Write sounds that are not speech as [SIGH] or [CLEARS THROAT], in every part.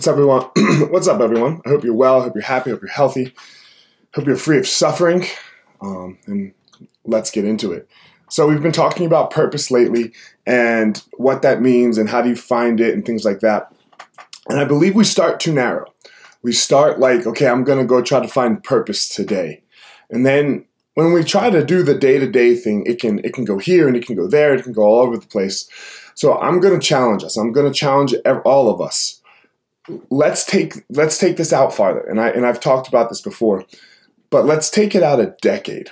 What's up, everyone? [CLEARS THROAT] What's up, everyone? I hope you're well. I hope you're happy. I hope you're healthy. I Hope you're free of suffering. Um, and let's get into it. So we've been talking about purpose lately and what that means and how do you find it and things like that. And I believe we start too narrow. We start like, okay, I'm gonna go try to find purpose today, and then when we try to do the day to day thing, it can it can go here and it can go there. It can go all over the place. So I'm gonna challenge us. I'm gonna challenge all of us let's take let's take this out farther. And i and i've talked about this before but let's take it out a decade.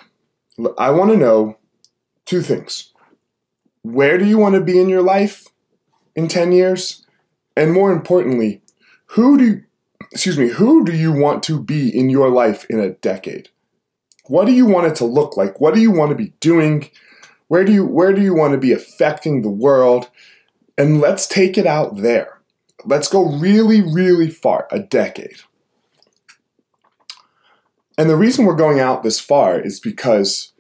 I want to know two things. Where do you want to be in your life in 10 years? And more importantly who do excuse me who do you want to be in your life in a decade? What do you want it to look like? What do you want to be doing? Where do you where do you want to be affecting the world? And let's take it out there Let's go really, really far, a decade. And the reason we're going out this far is because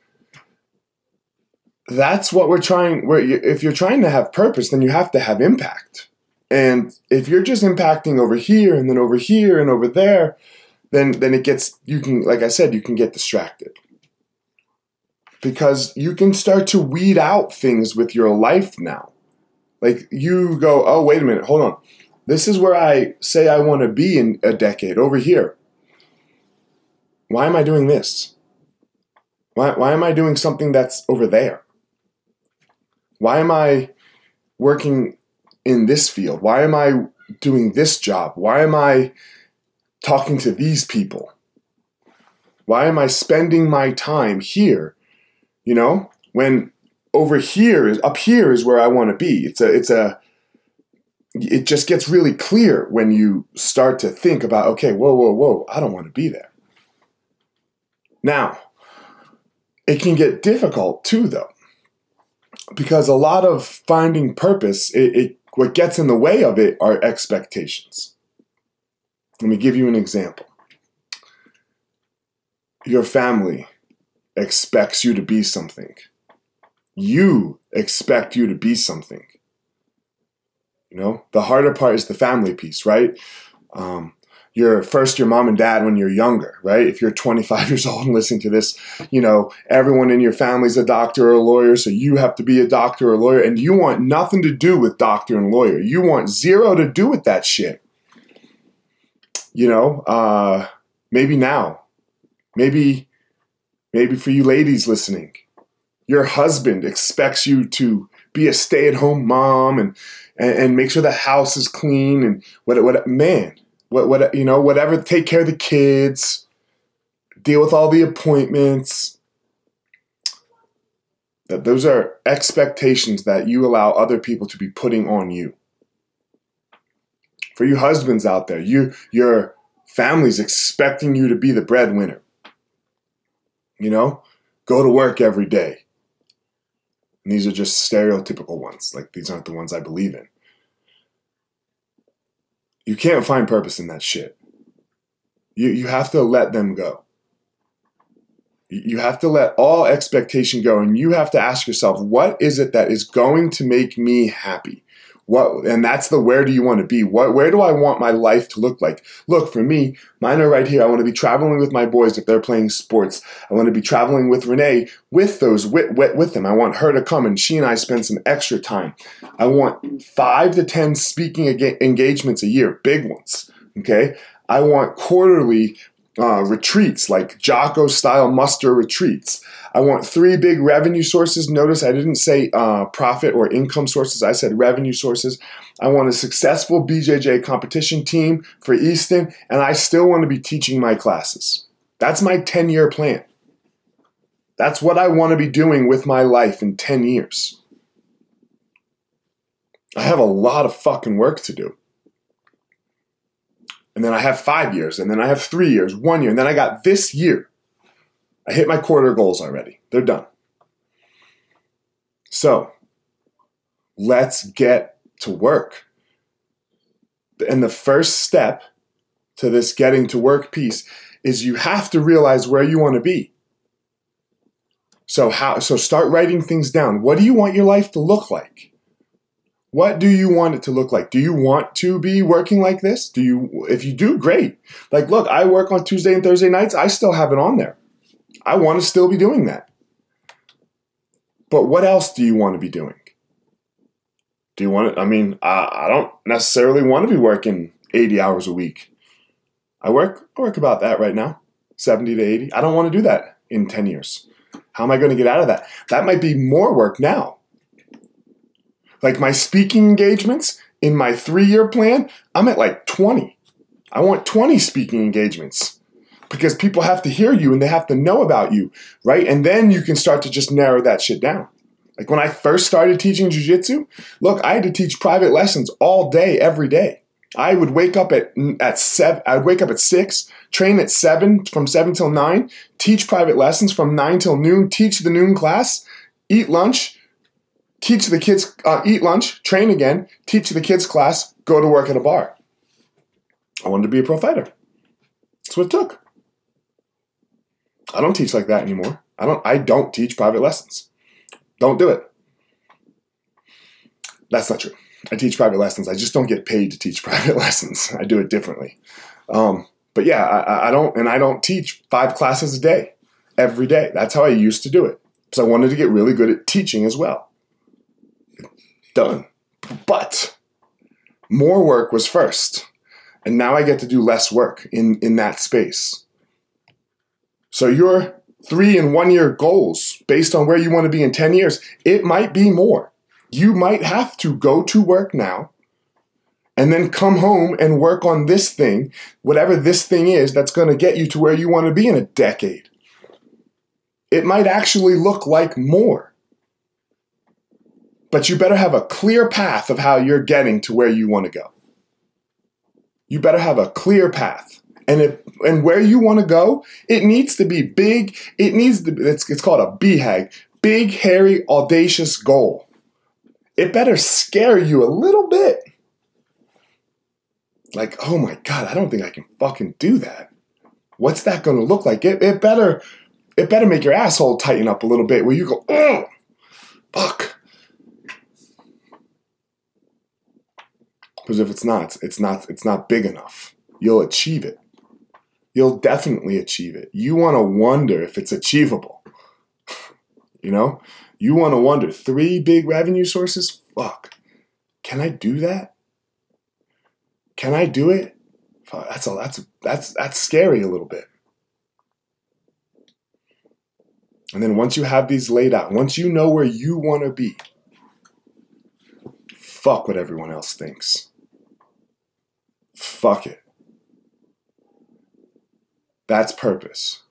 that's what we're trying. Where if you're trying to have purpose, then you have to have impact. And if you're just impacting over here and then over here and over there, then then it gets you can like I said, you can get distracted. Because you can start to weed out things with your life now. Like you go, oh wait a minute, hold on. This is where I say I want to be in a decade, over here. Why am I doing this? Why, why am I doing something that's over there? Why am I working in this field? Why am I doing this job? Why am I talking to these people? Why am I spending my time here? You know, when over here is up here is where I want to be. It's a it's a it just gets really clear when you start to think about, okay, whoa, whoa, whoa, I don't want to be there. Now, it can get difficult too, though, because a lot of finding purpose, it, it what gets in the way of it are expectations. Let me give you an example. Your family expects you to be something. You expect you to be something. You know, the harder part is the family piece, right? Um, you're first your mom and dad when you're younger, right? If you're 25 [LAUGHS] years old and listening to this, you know, everyone in your family's a doctor or a lawyer, so you have to be a doctor or a lawyer, and you want nothing to do with doctor and lawyer. You want zero to do with that shit. You know, uh, maybe now, maybe, maybe for you ladies listening, your husband expects you to be a stay-at-home mom and and, and make sure the house is clean and what what man what what you know whatever take care of the kids deal with all the appointments. That those are expectations that you allow other people to be putting on you. For you husbands out there you your family's expecting you to be the breadwinner. You know go to work every day and these are just stereotypical ones. Like these aren't the ones I believe in. You can't find purpose in that shit. You, you have to let them go. You have to let all expectation go and you have to ask yourself, what is it that is going to make me happy? What and that's the where do you want to be? What where do I want my life to look like? Look, for me, mine are right here. I want to be traveling with my boys if they're playing sports. I want to be traveling with Renee with those with, with, with them. I want her to come and she and I spend some extra time. I want five to ten speaking engagements a year, big ones. Okay. I want quarterly uh, retreats like Jocko style muster retreats. I want three big revenue sources. Notice I didn't say uh, profit or income sources, I said revenue sources. I want a successful BJJ competition team for Easton, and I still want to be teaching my classes. That's my 10 year plan. That's what I want to be doing with my life in 10 years. I have a lot of fucking work to do. And then I have five years, and then I have three years, one year, and then I got this year. I hit my quarter goals already. They're done. So let's get to work. And the first step to this getting to work piece is you have to realize where you want to be. So how so start writing things down. What do you want your life to look like? What do you want it to look like? Do you want to be working like this? Do you if you do, great. Like look, I work on Tuesday and Thursday nights. I still have it on there. I want to still be doing that. But what else do you want to be doing? Do you want to? I mean, I, I don't necessarily want to be working 80 hours a week. I work I work about that right now, 70 to 80. I don't want to do that in 10 years. How am I going to get out of that? That might be more work now. Like my speaking engagements in my three year plan, I'm at like 20. I want 20 speaking engagements because people have to hear you and they have to know about you, right? And then you can start to just narrow that shit down. Like when I first started teaching jujitsu, look, I had to teach private lessons all day, every day. I would wake up at at seven. I'd wake up at six, train at seven from seven till nine, teach private lessons from nine till noon, teach the noon class, eat lunch, teach the kids, uh, eat lunch, train again, teach the kids class, go to work at a bar. I wanted to be a pro fighter. That's what it took. I don't teach like that anymore. I don't. I don't teach private lessons. Don't do it. That's not true. I teach private lessons. I just don't get paid to teach [LAUGHS] private lessons. I do it differently. Um, but yeah, I, I don't, and I don't teach five classes a day, every day. That's how I used to do it. So I wanted to get really good at teaching as well done. But more work was first. And now I get to do less work in, in that space. So your three and one year goals based on where you want to be in 10 years, it might be more. You might have to go to work now and then come home and work on this thing, whatever this thing is that's going to get you to where you want to be in a decade. It might actually look like more but you better have a clear path of how you're getting to where you want to go. You better have a clear path. And if and where you want to go, it needs to be big. It needs to be, it's, it's called a BHAG, big, hairy, audacious goal. It better scare you a little bit. Like, oh my God, I don't think I can fucking do that. What's that gonna look like? It, it better it better make your asshole tighten up a little bit where you go, oh fuck. Because if it's not, it's not it's not big enough. You'll achieve it. You'll definitely achieve it. You want to wonder if it's achievable. [LAUGHS] you know? You want to wonder three big revenue sources? Fuck. Can I do that? Can I do it? That's all that's that's that's scary a little bit. And then once you have these laid out, once you know where you want to be, fuck what everyone else thinks fuck it. That's purpose.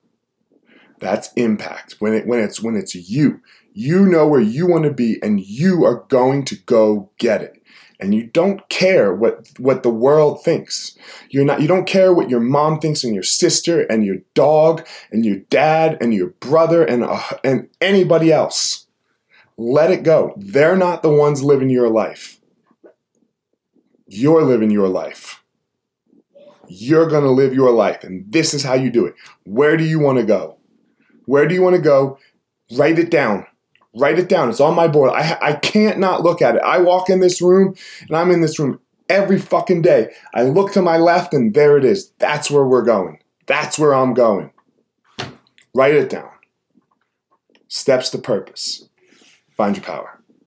That's impact. When it when it's when it's you, you know where you want to be and you are going to go get it. And you don't care what what the world thinks. You're not you don't care what your mom thinks and your sister and your dog and your dad and your brother and uh, and anybody else. Let it go. They're not the ones living your life. You're living your life. You're going to live your life, and this is how you do it. Where do you want to go? Where do you want to go? Write it down. Write it down. It's on my board. I, I can't not look at it. I walk in this room, and I'm in this room every fucking day. I look to my left, and there it is. That's where we're going. That's where I'm going. Write it down. Steps to purpose. Find your power.